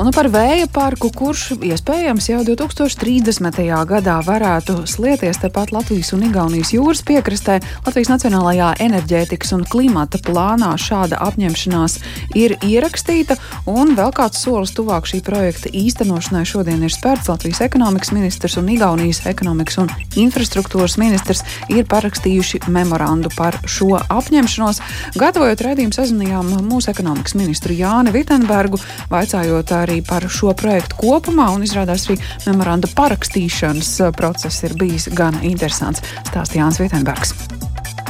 Un par vēja parku, kurš iespējams jau 2030. gadā varētu slieties tepat Latvijas un Igaunijas jūras piekrastē, Latvijas Nacionālajā enerģētikas un klimata plānā šāda apņemšanās ir ierakstīta, un vēl kāds solis tuvāk šī projekta īstenošanai šodien ir spērts Latvijas ekonomikas ministrs un Igaunijas ekonomikas un infrastruktūras ministrs ir parakstījuši memorandu par šo apņemšanos. Gatavojot redzējumu, sazvanījām mūsu ekonomikas ministru Jāni Vitenbergu, vaicājot arī par šo projektu kopumā, un izrādās arī memoranda parakstīšanas uh, process ir bijis gan interesants. Stāstīja Jānis Vitenbergs.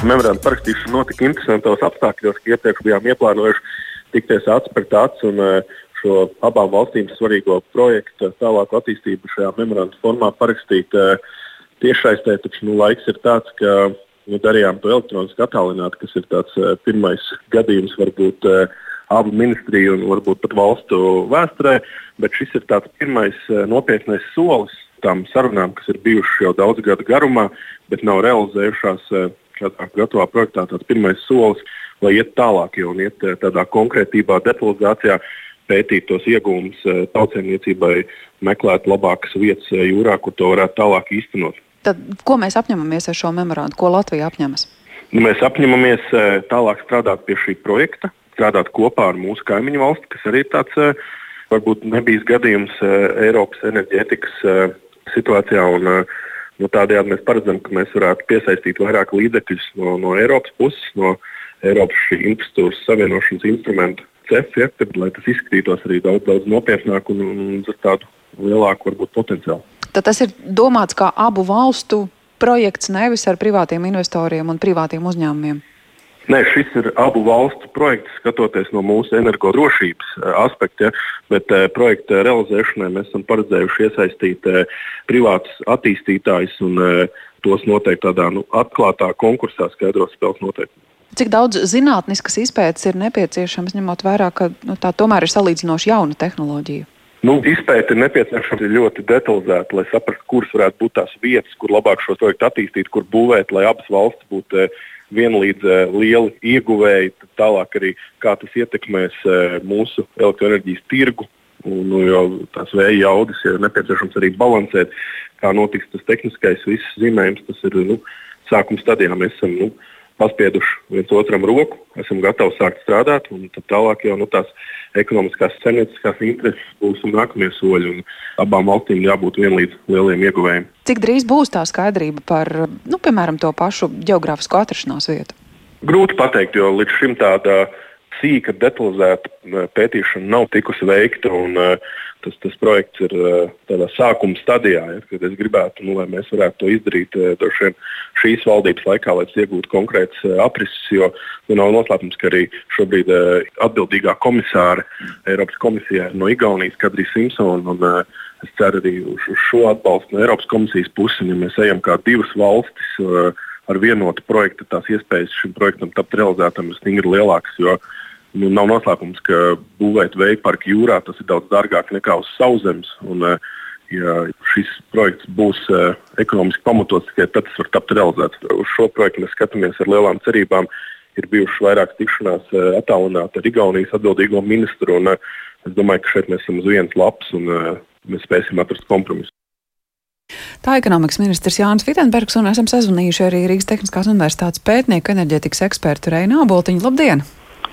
Memoranda parakstīšana notika interesantos apstākļos, ka iepriekš bijām ieplānojuši tikties acis pret aci un uh, šo abām valstīm svarīgo projektu tālāku attīstību šajā memoranda formā parakstīt uh, tiešsaistē. Taču nu, laiks ir tāds, ka nu, darījām to elektroniski attālināti, kas ir tāds pirmais gadījums varbūt abu ministriju un varbūt pat valstu vēsturē, bet šis ir tāds pirmais eh, nopietnais solis tām sarunām, kas ir bijušas jau daudzu gadu garumā, bet nav realizējušās eh, šādā gatavā projektā. Tas pirmais solis, lai iet tālāk jau un iet eh, tādā konkrētībā, detalizācijā, pētīt tos iegūmus tautsēmniecībai, meklēt labākas vietas jūrā, kur to varētu tālāk īstenot. Tad, ko mēs apņemamies ar šo memorandu? Ko Latvija apņemas? Nu, mēs apņemamies tālāk strādāt pie šī projekta, strādāt kopā ar mūsu kaimiņu valsti, kas arī ir tāds eh, varbūt nebijis gadījums eh, Eiropas enerģētikas eh, situācijā. Un, nu, tādējādi mēs paredzam, ka mēs varētu piesaistīt vairāk līdzekļus no, no Eiropas puses, no Eiropas infrastruktūras savienošanas instrumenta CEF, ja, tad, lai tas izskatītos arī daudz, daudz nopietnāk un, un ar tādu lielāku varbūt, potenciālu. Tad tas ir domāts kā abu valstu projekts, nevis ar privātiem investoriem un privātiem uzņēmumiem. Nē, šis ir abu valstu projekts, skatoties no mūsu energodrošības eh, aspekta, bet eh, projekta realizēšanai mēs esam paredzējuši iesaistīt eh, privātus attīstītājus un tos noteikti tādā nu, atklātā konkursā skaidros spēles noteikumus. Cik daudz zinātniskas izpētes ir nepieciešams, ņemot vērā, ka nu, tā tomēr ir salīdzinoši jauna tehnoloģija? Nu, izpēta ir nepieciešama ļoti detalizēta, lai saprastu, kuras varētu būt tās vietas, kur labāk šo projektu attīstīt, kur būvēt, lai abas valstis būtu vienlīdz uh, lieli ieguvēji, tālāk arī kā tas ietekmēs uh, mūsu elektroenerģijas tirgu. Nu, jau tās vēja jaudas ir nepieciešams arī balansēt, kā notiks tas tehniskais viss zīmējums. Tas ir nu, sākuma stadijā. Mēs esam nu, paspieduši viens otram roku, esam gatavi sākt strādāt, un tālāk jau nu, tās ekonomiskās saimnieciskās intereses būs nākamie soļi. Abām valstīm jābūt vienlīdz lieliem ieguvējiem. Cik drīz būs tā skaidrība par, nu, piemēram, to pašu geogrāfisko atrašanās vietu? Grūti pateikt, jo līdz šim tāda sīka, detalizēta pētīšana nav tikusi veikta. Un, uh, tas, tas projekts ir eh, tādā sākuma stadijā, ja, kad es gribētu, nu, lai mēs varētu to izdarīt eh, vien, šīs valdības laikā, lai iegūtu konkrēts aprises. Jo nu, nav noslēpums, ka arī šobrīd atbildīgā komisāra Eiropas komisijā no Igaunijas, Kadrija Simpsona. Un, Es ceru arī uz šo atbalstu no Eiropas komisijas puses. Ja mēs ejam kā divas valstis ar vienotu projektu, tās iespējas šim projektam tapt realizētam ir stingri lielākas. Jo uh, nu, nav noslēpums, ka būvēt vēja parku jūrā tas ir daudz dārgāk nekā uz sauszemes. Un, eh, ja šis projekts būs uh, ekonomiski pamatots, tikai tad tas var tapt realizēts. Uz šo projektu mēs skatāmies ar lielām cerībām. Ir bijušas vairākas tikšanās uh, attālināti ar Igaunijas atbildīgo ministru. Un, es domāju, ka šeit mēs esam uz vienas lapas un mēs spēsim atrast kompromisu. Tā ekonomikas ministrs Jānis Vitenbergs un esam sazvanījuši arī Rīgas Tehniskās universitātes pētnieku enerģētikas ekspertu Reinu Aboltiņu. Labdien!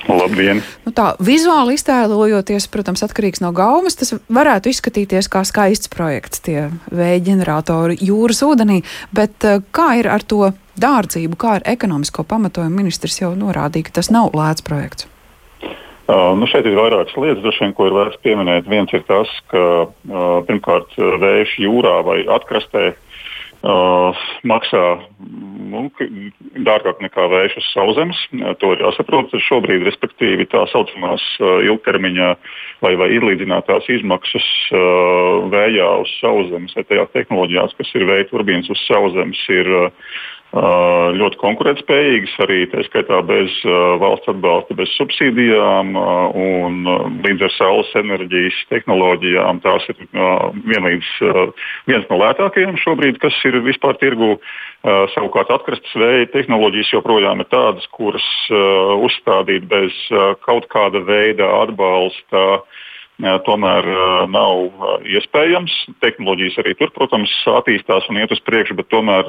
Labdien! Nu tā, vizuāli iztēlojoties, protams, atkarīgs no gaumas, tas varētu izskatīties kā skaists projekts, tie vēja ģeneratori jūras ūdenī, bet eh, kā ir ar to dārdzību, kā ar ekonomisko pamatojumu ministrs jau norādīja, ka tas nav lēts projekts? Uh, nu šeit ir vairākas lietas, vien, ko ir vērts pieminēt. Viens ir tas, ka uh, pirmkārt vējš jūrā vai atkrastē uh, Uh, maksā nu, dārgāk nekā vējš uz sauszemes. To ir jāsaprot. Šobrīd, respektīvi, tā saucamās uh, ilgtermiņā vai, vai izlīdzinātās izmaksas uh, vējā uz sauszemes vai tajās tehnoloģijās, kas ir vēja turbīnas uz sauszemes, ir uh, ļoti konkurētspējīgas, arī tā skaitā bez valsts atbalsta, bez subsīdijām un līdz ar saules enerģijas tehnoloģijām. Tās ir vienlīdz viens no lētākajiem šobrīd, kas ir vispār tirgu. Savukārt atkrastes vēja tehnoloģijas joprojām ir tādas, kuras uzstādīt bez kaut kāda veida atbalsta tomēr nav iespējams. Tehnoloģijas arī tur, protams, attīstās un iet uz priekšu, bet tomēr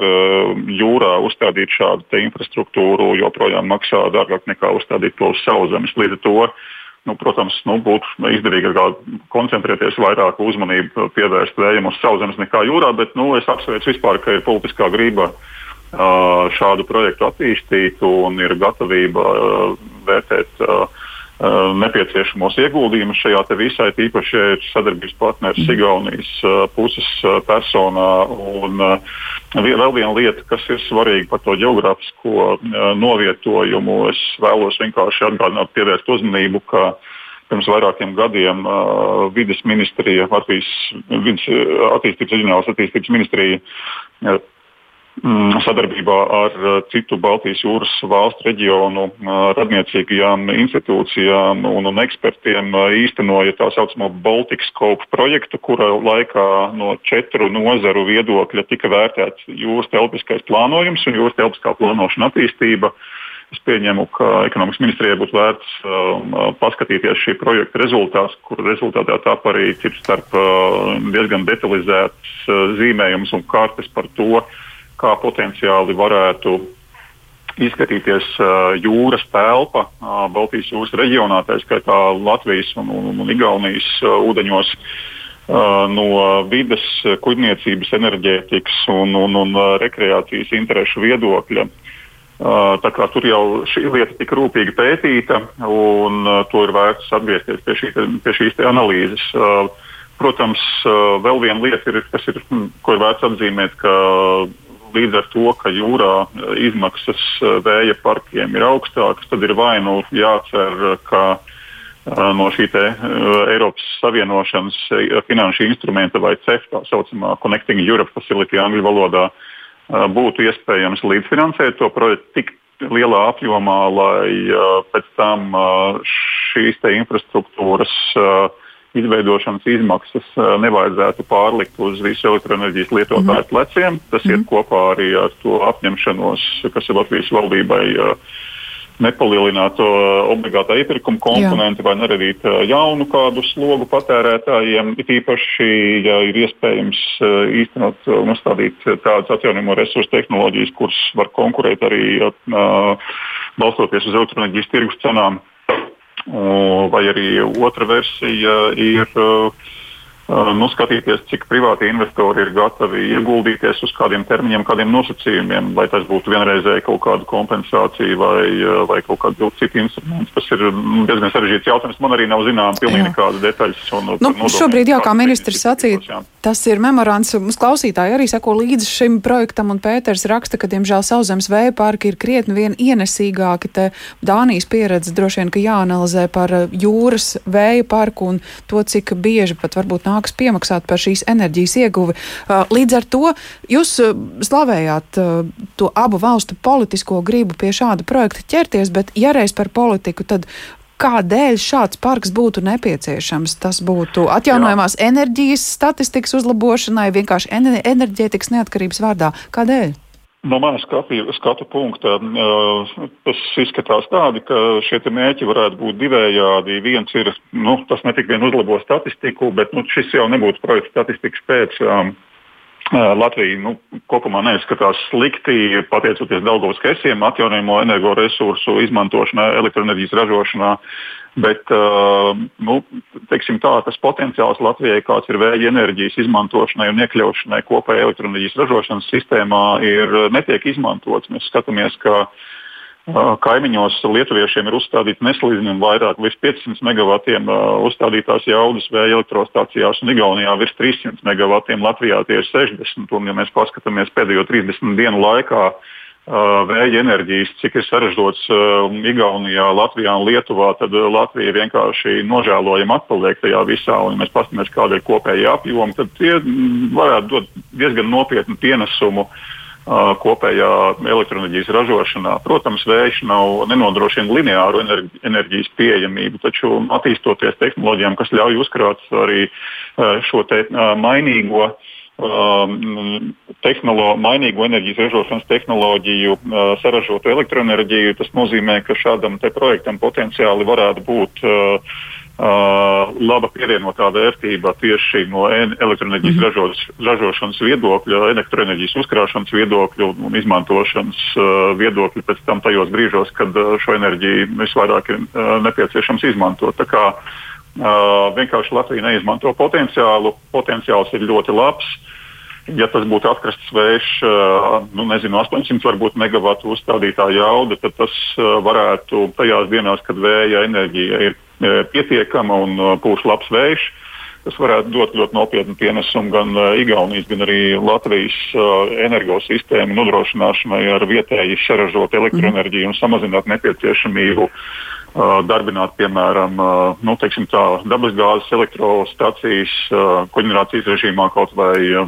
jūrā uzstādīt šādu infrastruktūru joprojām maksā dārgāk nekā uzstādīt to uz sauszemes. Līdz ar to nu, protams, nu, būtu izdevīgāk koncentrēties vairāk uzmanību pievērst vējam uz sauszemes nekā jūrā, bet nu, es apsveicu vispār, ka ir politiskā grība šādu projektu attīstīt un ir gatavība vērtēt Uh, nepieciešamos ieguldījumus šajā visai, tīpaši, ja ir sadarbības partneris mm. Igaunijas uh, puses uh, personā. Un vēl viena lieta, kas ir svarīga par to geogrāfisko novietojumu, es vēlos vienkārši atgādināt, pievērst uzmanību, ka pirms vairākiem gadiem uh, vidas ministrija, Latvijas vidas attīstības, reģionālās attīstības ministrija uh, sadarbībā ar uh, citu Baltijas jūras valstu reģionu uh, radniecīgajām institūcijām un, un ekspertiem uh, īstenoja tā saucamo Baltic Scope projektu, kura laikā no četru nozaru viedokļa tika vērtēts jūras telpiskais plānojums un jūras telpiskā plānošana attīstība. Es pieņemu, ka ekonomikas ministrijai būtu vērts uh, paskatīties šī projekta rezultātus, kur rezultātā tap arī citu starp uh, diezgan detalizēts uh, zīmējums un kartes par to, uh, kā potenciāli varētu izskatīties jūras telpa Baltijas jūras reģionā, tā skaitā Latvijas un, un, un Igaunijas ūdeņos. No vides, kuģniecības, enerģētikas un, un, un rekreācijas interesu viedokļa. Tā kā tur jau šī lieta tika rūpīgi pētīta, un to ir vērts atgriezties pie, šī, pie šīs analīzes. Protams, vēl viena lieta, ir, kas ir, hm, ko ir vērts atzīmēt, ka līdz ar to, ka jūrā e, izmaksas e, vēja parkiem ir augstākas, tad ir vai nu jācer, ka e, no šī Eiropas Savienošanas finanšu instrumenta vai CEF, tā saucamā Connecting Europe Facility angļu valodā, būtu iespējams līdzfinansēt to projektu tik lielā apjomā, lai pēc tam šīs infrastruktūras uh, izveidošanas izmaksas eh, nevajadzētu pārlikt uz visu elektroenerģijas lietotāju -hmm. pleciem. Tas iet kopā arī ar to apņemšanos, kas ir Latvijas valdībai eh, nepalielināt to obligātā iepirkuma komponentu vai neradīt eh, jaunu kādu slogu patērētājiem. It īpaši, ja ir iespējams īstenot un uzstādīt tādas atjaunojamo resursu tehnoloģijas, kuras var konkurēt arī balstoties uz elektroenerģijas tirgus cenām Vai arī otra versija ir nu, skatīties, cik privāti investori ir gatavi ieguldīties uz kādiem termiņiem, kādiem nosacījumiem, lai tas būtu vienreizēji kaut kāda kompensācija vai, vai kaut kāda cita instruments. Tas ir nu, diezgan sarežģīts jautājums. Man arī nav zināms pilnīgi nekādas detaļas. Un, nu, šobrīd, jā, kā ministrs sacīja, tas ir memorands. Mums klausītāji arī seko līdzi šim projektam, un Pēters raksta, ka, diemžēl, sauszemes vēja parki ir krietni vien ienesīgāki. Te Dānijas pieredze droši vien, ka jāanalizē par jūras vēja parku un to, cik bieži pat varbūt nāk nāks piemaksāt par šīs enerģijas ieguvi. Uh, līdz ar to jūs uh, slavējāt to abu valstu politisko gribu pie šāda projekta ķerties, bet ja reiz par politiku, tad kādēļ šāds parks būtu nepieciešams? Tas būtu atjaunojamās Jā. enerģijas statistikas uzlabošanai, vienkārši enerģētikas neatkarības vārdā. Kādēļ? No manas skatu, skatu punkta tas izskatās tādi, ka šie mērķi varētu būt divējādi. Viens ir, nu, tas ne tikai uzlabo statistiku, bet nu, šis jau nebūtu projekts statistikas pēc. Um, Latvija nu, kopumā neizskatās slikti, pateicoties Daugovas kesiem, atjaunojamo energoresursu izmantošanai, elektroenerģijas ražošanā. Bet uh, nu, tā, tas potenciāls Latvijai, kāds ir vēja enerģijas izmantošanai un iekļaušanai kopējā elektroenerģijas ražošanas sistēmā, ir, netiek izmantots. Mēs skatāmies, ka uh, kaimiņos lietuviešiem ir uzstādīti neslīdami vairāk, līdz 500 megavatiem uh, uzstādītās jaudas vēja elektrostācijās, un Igaunijā virs 300 megavatiem, Latvijā tie ir 60. Un, ja mēs paskatāmies pēdējo 30 dienu laikā, uh, vēja enerģijas, cik ir saražots Igaunijā, Latvijā un Lietuvā, tad Latvija vienkārši nožēlojami atpaliek tajā visā. Un, ja mēs paskatāmies, kāda ir kopējā apjoma, tad tie varētu dot diezgan nopietnu pienesumu kopējā elektroenerģijas ražošanā. Protams, vējš nav nenodrošina lineāru enerģijas pieejamību, taču attīstoties tehnoloģijām, kas ļauj uzkrāt arī šo mainīgo uh, Um, tehnolo, mainīgo enerģijas ražošanas tehnoloģiju, saražotu elektroenerģiju. Tas nozīmē, ka šādam projektam potenciāli varētu būt uh, Uh, laba pievienotā vērtība tieši no elektroenerģijas mm -hmm. ražošanas viedokļa, elektroenerģijas uzkrāšanas viedokļa un izmantošanas uh, viedokļa pēc tam tajos brīžos, kad uh, šo enerģiju visvairāk ir nepieciešams izmantot. Tā kā vienkārši Latvija neizmanto potenciālu. Potenciāls ir ļoti labs. Ja tas būtu atkrastes vējš, nu, nezinu, 800 varbūt megawatu uzstādītā jauda, tad tas varētu tajās dienās, kad vēja enerģija ir pietiekama un e, pūš labs vējš. Tas varētu dot ļoti nopietnu pienesumu gan uh, Igaunijas, gan arī Latvijas energosistēmu nodrošināšanai ar vietēji saražotu elektroenerģiju un samazināt nepieciešamību darbināt, piemēram, nu, tā, dabasgāzes elektrostacijas koģenerācijas režīmā kaut vai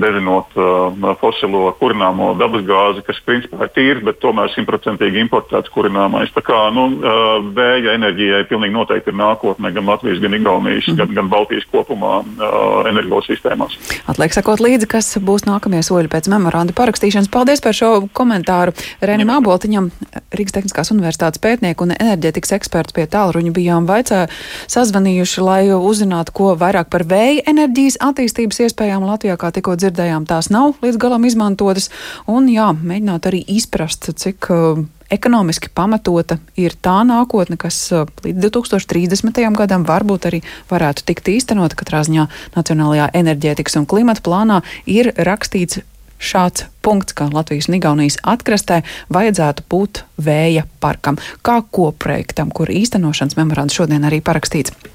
devinot uh, fosilo kurināmo dabasgāzi, kas principā ir tīrs, bet tomēr simtprocentīgi importēts kurināmais. Tā kā nu, uh, vēja enerģijai pilnīgi noteikti ir nākotne gan Latvijas, gan Igaunijas, mm. gan, gan Baltijas kopumā uh, energosistēmās. Atliek sakot līdzi, kas būs nākamie soļi pēc memoranda parakstīšanas. Paldies par šo komentāru Renim Aboltiņam, Rīgas Tehniskās universitātes pētnieku un enerģētikas eksperts pie tālruņa bijām vaicā sazvanījuši, lai uzzinātu, ko vairāk par vēja enerģijas attīstības iespējām Latvijā, kā tikko dzirdējām, tās nav līdz galam izmantotas. Un jā, mēģināt arī izprast, cik uh, ekonomiski pamatota ir tā nākotne, kas uh, līdz 2030. gadam varbūt arī varētu tikt īstenota. Katrā ziņā Nacionālajā enerģētikas un klimata plānā ir rakstīts šāds punkts, ka Latvijas un Igaunijas atkrastē vajadzētu būt vēja parkam, kā koprojektam, kur īstenošanas memorands šodien arī parakstīts.